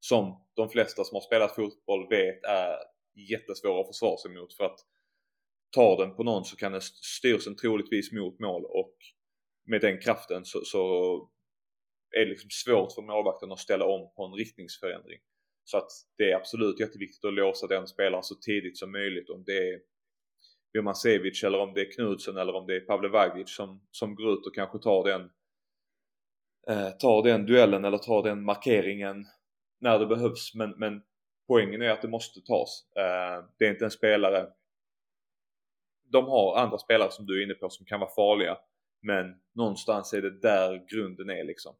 Som de flesta som har spelat fotboll vet är jättesvåra att försvara sig mot för att tar den på någon så kan den styrs den troligtvis mot mål och med den kraften så, så är det liksom svårt för målvakten att ställa om på en riktningsförändring. Så att det är absolut jätteviktigt att låsa den spelaren så tidigt som möjligt om det är Birmancevic eller om det är Knudsen eller om det är Pavle Vagic som, som går ut och kanske tar den eh, tar den duellen eller tar den markeringen när det behövs men, men poängen är att det måste tas. Eh, det är inte en spelare de har andra spelare som du är inne på som kan vara farliga men någonstans är det där grunden är liksom.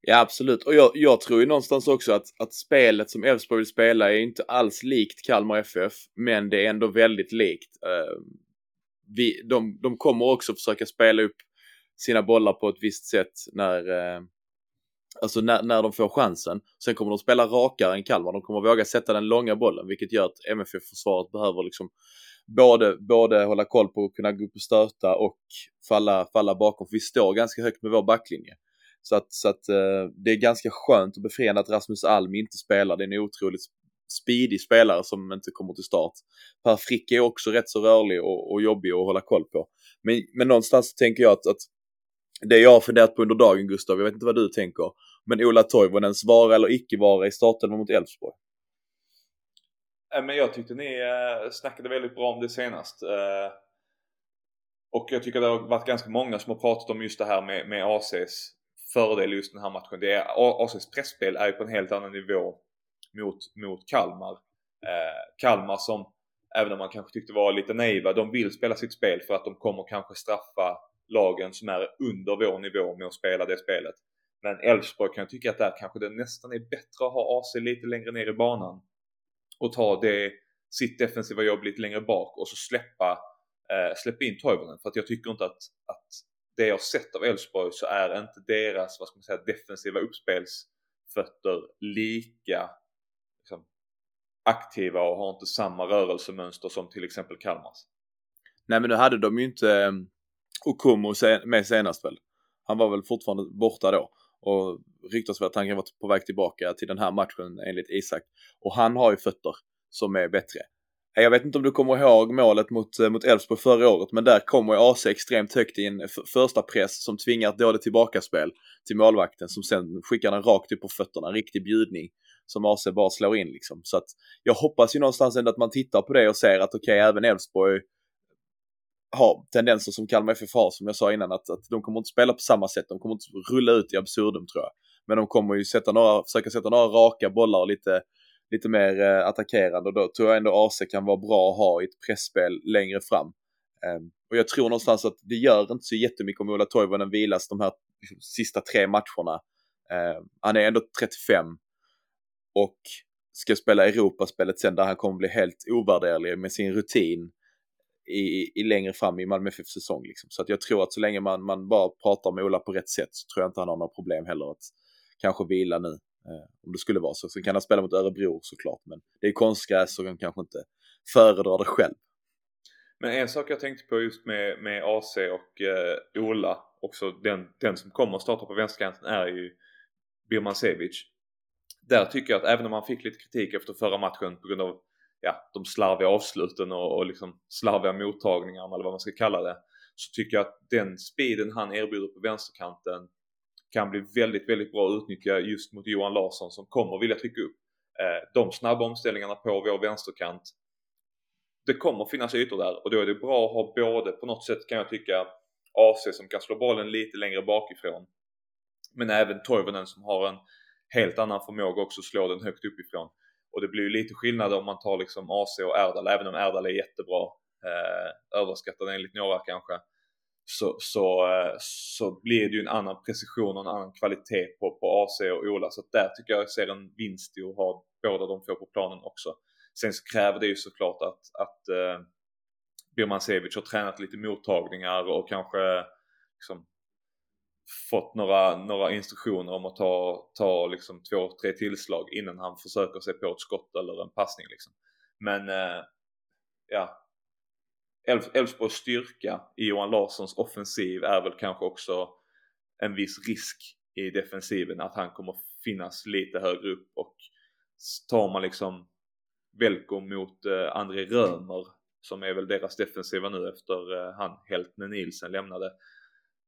Ja absolut och jag, jag, tror ju någonstans också att, att spelet som Elfsborg vill spela är inte alls likt Kalmar FF men det är ändå väldigt likt. Uh, vi, de, de kommer också försöka spela upp sina bollar på ett visst sätt när, eh, alltså när, när de får chansen. Sen kommer de spela rakare än Kalmar. De kommer våga sätta den långa bollen vilket gör att MFF-försvaret behöver liksom både, både hålla koll på att kunna gå upp och stöta och falla, falla bakom. För vi står ganska högt med vår backlinje. Så att, så att eh, det är ganska skönt och befriande att Rasmus Alm inte spelar. Det är en otroligt speedig spelare som inte kommer till start. Per Frick är också rätt så rörlig och, och jobbig att hålla koll på. Men, men någonstans tänker jag att, att det jag har funderat på under dagen Gustav, jag vet inte vad du tänker, men Ola Toivonens vara eller icke vara i starten mot Elfsborg? Eh, men jag tyckte ni eh, snackade väldigt bra om det senast. Eh, och jag tycker det har varit ganska många som har pratat om just det här med, med ACs fördel just den här matchen. Det är, ACs pressspel är ju på en helt annan nivå mot, mot Kalmar. Kalmar som, även om man kanske tyckte var lite naiva, de vill spela sitt spel för att de kommer kanske straffa lagen som är under vår nivå med att spela det spelet. Men Elfsborg kan jag tycka att där kanske det nästan är bättre att ha AC lite längre ner i banan och ta det, sitt defensiva jobb lite längre bak och så släppa, eh, släppa in Toivonen. För att jag tycker inte att, att det jag sett av Elfsborg så är inte deras, vad ska man säga, defensiva uppspelsfötter lika liksom, aktiva och har inte samma rörelsemönster som till exempel Kalmars. Nej men nu hade de ju inte ehm, och Okumo med senast väl. Han var väl fortfarande borta då. och ryktas att han kan vara på väg tillbaka till den här matchen enligt Isak. Och han har ju fötter som är bättre. Jag vet inte om du kommer ihåg målet mot, eh, mot Elfsborg förra året, men där kommer ju AC extremt högt i en första press som tvingar ett dåligt tillbakaspel till målvakten som sen skickar den rakt upp på fötterna, en riktig bjudning som AC bara slår in liksom. Så att jag hoppas ju någonstans ändå att man tittar på det och ser att okej, okay, även Elfsborg har tendenser som Kalmar FF har, som jag sa innan, att, att de kommer inte spela på samma sätt. De kommer inte rulla ut i absurdum tror jag. Men de kommer ju sätta några, försöka sätta några raka bollar och lite, lite mer eh, attackerande och då tror jag ändå AC kan vara bra att ha i ett pressspel längre fram. Um, och jag tror någonstans att det gör inte så jättemycket om Ola Toivonen vilas de här sista tre matcherna. Um, han är ändå 35 och ska spela Europaspelet sen där han kommer bli helt ovärderlig med sin rutin i, i längre fram i Malmö FF säsong. Liksom. Så att jag tror att så länge man, man bara pratar med Ola på rätt sätt så tror jag inte han har några problem heller att kanske vila nu. Eh, om det skulle vara så. Sen kan han spela mot Örebro såklart, men det är konstgräs och han kanske inte föredrar det själv. Men en sak jag tänkte på just med, med AC och eh, Ola, också den, den som kommer att starta på vänsterkanten är ju Birmancevic. Där tycker jag att även om han fick lite kritik efter förra matchen på grund av ja, de slarviga avsluten och, och liksom slarviga mottagningarna eller vad man ska kalla det. Så tycker jag att den speeden han erbjuder på vänsterkanten kan bli väldigt, väldigt bra att utnyttja just mot Johan Larsson som kommer vilja trycka upp. Eh, de snabba omställningarna på vår vänsterkant. Det kommer finnas ytor där och då är det bra att ha både på något sätt kan jag tycka AC som kan slå bollen lite längre bakifrån. Men även Toivonen som har en helt annan förmåga också att slå den högt uppifrån. Och det blir ju lite skillnad om man tar liksom AC och Erdal, även om Erdal är jättebra. Eh, överskattad enligt några kanske. Så, så, eh, så blir det ju en annan precision och en annan kvalitet på, på AC och Ola. Så där tycker jag ser en vinst i att ha båda de två på planen också. Sen så kräver det ju såklart att, att eh, Birmancevic har tränat lite mottagningar och kanske liksom fått några, några instruktioner om att ta, ta liksom två, tre tillslag innan han försöker sig på ett skott eller en passning liksom. Men eh, ja, Elfsborgs styrka i Johan Larssons offensiv är väl kanske också en viss risk i defensiven att han kommer finnas lite högre upp och tar man liksom Velko mot eh, André Römer som är väl deras defensiva nu efter eh, han Heltne Nielsen lämnade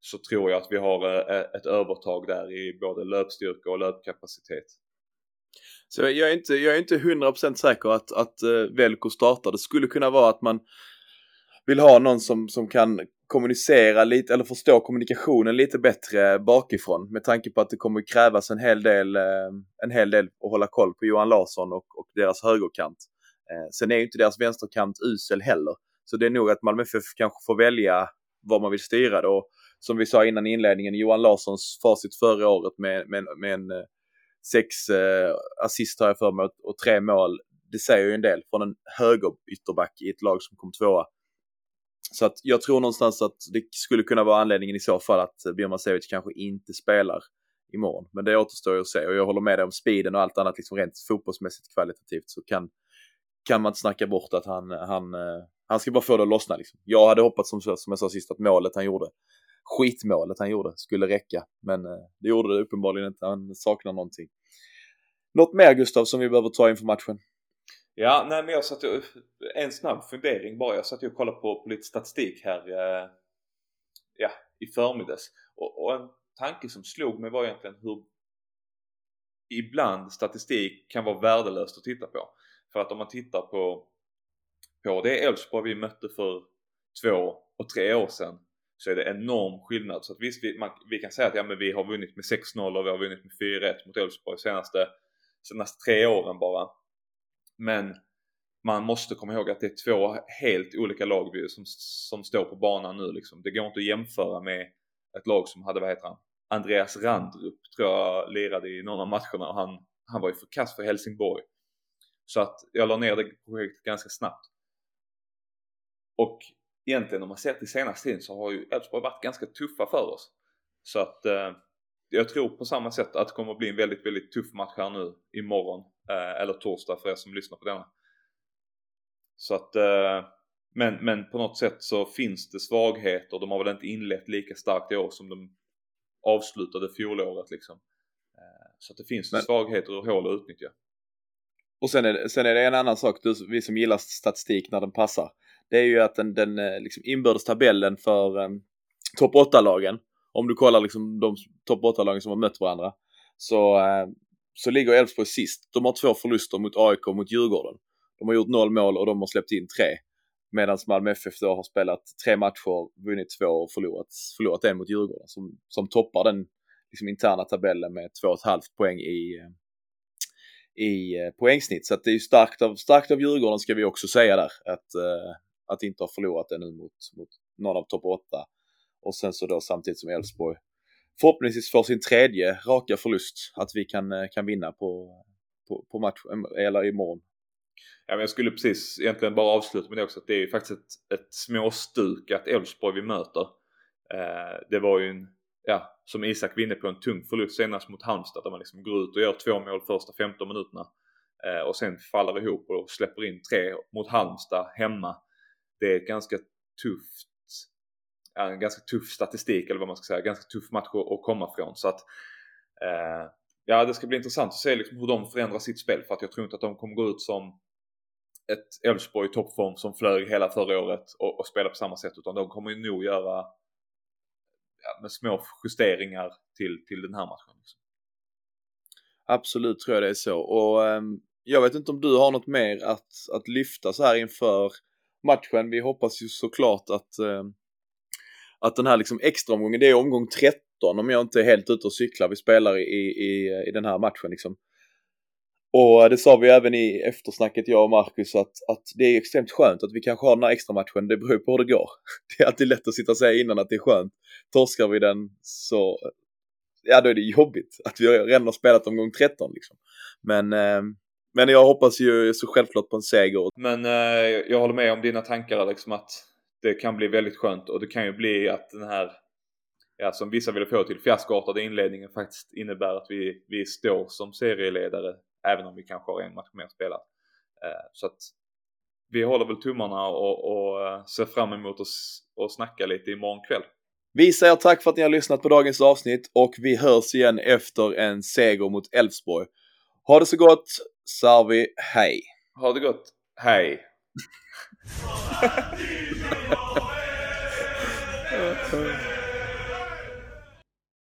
så tror jag att vi har eh, eh, ett övertag där i både löpstyrka och löpkapacitet. Så jag är inte, jag är inte 100% säker att, att eh, Velko startar. Det skulle kunna vara att man vill ha någon som, som kan kommunicera lite eller förstå kommunikationen lite bättre bakifrån med tanke på att det kommer krävas en hel del, en hel del att hålla koll på Johan Larsson och, och deras högerkant. Sen är ju inte deras vänsterkant usel heller. Så det är nog att Malmö FF kanske får välja var man vill styra det. Och som vi sa innan inledningen, Johan Larssons facit förra året med, med, med en eh, sex eh, assist har jag för mig och, tre mål. Det säger ju en del från en höger ytterback i ett lag som kom tvåa. Så att jag tror någonstans att det skulle kunna vara anledningen i så fall att Birman Sevic kanske inte spelar imorgon. Men det återstår ju att se och jag håller med dig om speeden och allt annat liksom rent fotbollsmässigt kvalitativt så kan, kan man inte snacka bort att han, han, eh, han ska bara få det att lossna. Liksom. Jag hade hoppats som, som jag sa sist att målet han gjorde skitmålet han gjorde skulle räcka. Men eh, det gjorde det uppenbarligen inte. Han saknar någonting. Något mer Gustav som vi behöver ta inför matchen? Ja, nej men jag satt och en snabb fundering bara. Jag satt ju och kollade på, på lite statistik här eh, ja, i förmiddags. Och, och en tanke som slog mig var egentligen hur ibland statistik kan vara värdelöst att titta på. För att om man tittar på, på det Elfsborg vi mötte för två och tre år sedan så är det enorm skillnad. Så att visst, vi, man, vi kan säga att ja, men vi har vunnit med 6-0 och vi har vunnit med 4-1 mot Elfsborg senaste, senaste tre åren bara. Men man måste komma ihåg att det är två helt olika lag som, som står på banan nu liksom. Det går inte att jämföra med ett lag som hade, vad heter han? Andreas Randrup tror jag lirade i någon av matcherna och han, han var ju för kass för Helsingborg. Så att jag la ner det projektet ganska snabbt. Och egentligen om man ser till senaste tiden så har ju Elfsborg varit ganska tuffa för oss. Så att eh, jag tror på samma sätt att det kommer att bli en väldigt, väldigt tuff match här nu imorgon eh, eller torsdag för er som lyssnar på denna. Så att eh, men, men på något sätt så finns det svagheter. De har väl inte inlett lika starkt i år som de avslutade fjolåret liksom. Eh, så att det finns Men- svagheter och hål att utnyttja. Och sen är, det, sen är det en annan sak, du, vi som gillar statistik när den passar. Det är ju att den, den eh, liksom inbördes tabellen för um, topp 8-lagen, om du kollar liksom de topp 8-lagen som har mött varandra, så, uh, så ligger Elfsborg sist. De har två förluster mot AIK och mot Djurgården. De har gjort noll mål och de har släppt in tre. Medan Malmö FF då har spelat tre matcher, vunnit två och förlorat, förlorat en mot Djurgården som, som toppar den liksom, interna tabellen med två och ett halvt poäng i, eh, i poängsnitt. Så att det är ju starkt av, starkt av Djurgården ska vi också säga där. Att, att inte ha förlorat ännu mot, mot någon av topp 8. Och sen så då samtidigt som Elfsborg förhoppningsvis får sin tredje raka förlust. Att vi kan, eh, kan vinna på, på, på match, eller imorgon. Ja, men jag skulle precis egentligen bara avsluta med det också att det är ju faktiskt ett, ett småstukat Elfsborg vi möter. Eh, det var ju en, ja, som Isak vinner på, en tung förlust senast mot Halmstad där man liksom går ut och gör två mål första 15 minuterna. Eh, och sen faller ihop och släpper in tre mot Halmstad hemma. Det är ett ganska tufft, ja, en ganska tuff statistik eller vad man ska säga, ganska tuff match att, komma från. Så att eh, ja, det ska bli intressant att se liksom hur de förändrar sitt spel för att jag tror inte att de kommer gå ut som ett Elfsborg i toppform som flög hela förra året och, och spela på samma sätt utan de kommer ju nog göra ja, med små justeringar till, till den här matchen. Liksom. Absolut tror jag det är så. Och ehm, jag vet inte om du har något mer att, att lyfta så här inför matchen. Vi hoppas ju såklart att, eh, att den här liksom extra omgången, det är omgång 13 om jag inte är helt ute och cyklar. Vi spelar i, i, i den här matchen liksom. Och det sa vi även i eftersnacket jag och Marcus att, att det är extremt skönt att vi kanske har den här extra matchen. Det beror ju på hur det går. Det är alltid lätt att sitta och säga innan att det är skönt. Torskar vi den så, ja då är det jobbigt att vi redan har spelat omgång 13 liksom. Men, eh, men jag hoppas ju så självklart på en seger. Men eh, jag håller med om dina tankar liksom att det kan bli väldigt skönt och det kan ju bli att den här ja, som vissa vill få till fiaskoartade inledningen faktiskt innebär att vi, vi står som serieledare även om vi kanske har en match mer spelad. Eh, så att vi håller väl tummarna och, och eh, ser fram emot att och snacka lite imorgon kväll. Vi säger tack för att ni har lyssnat på dagens avsnitt och vi hörs igen efter en seger mot Elfsborg. Ha det så gott, Sarvi, hej! Ha det gott, hej!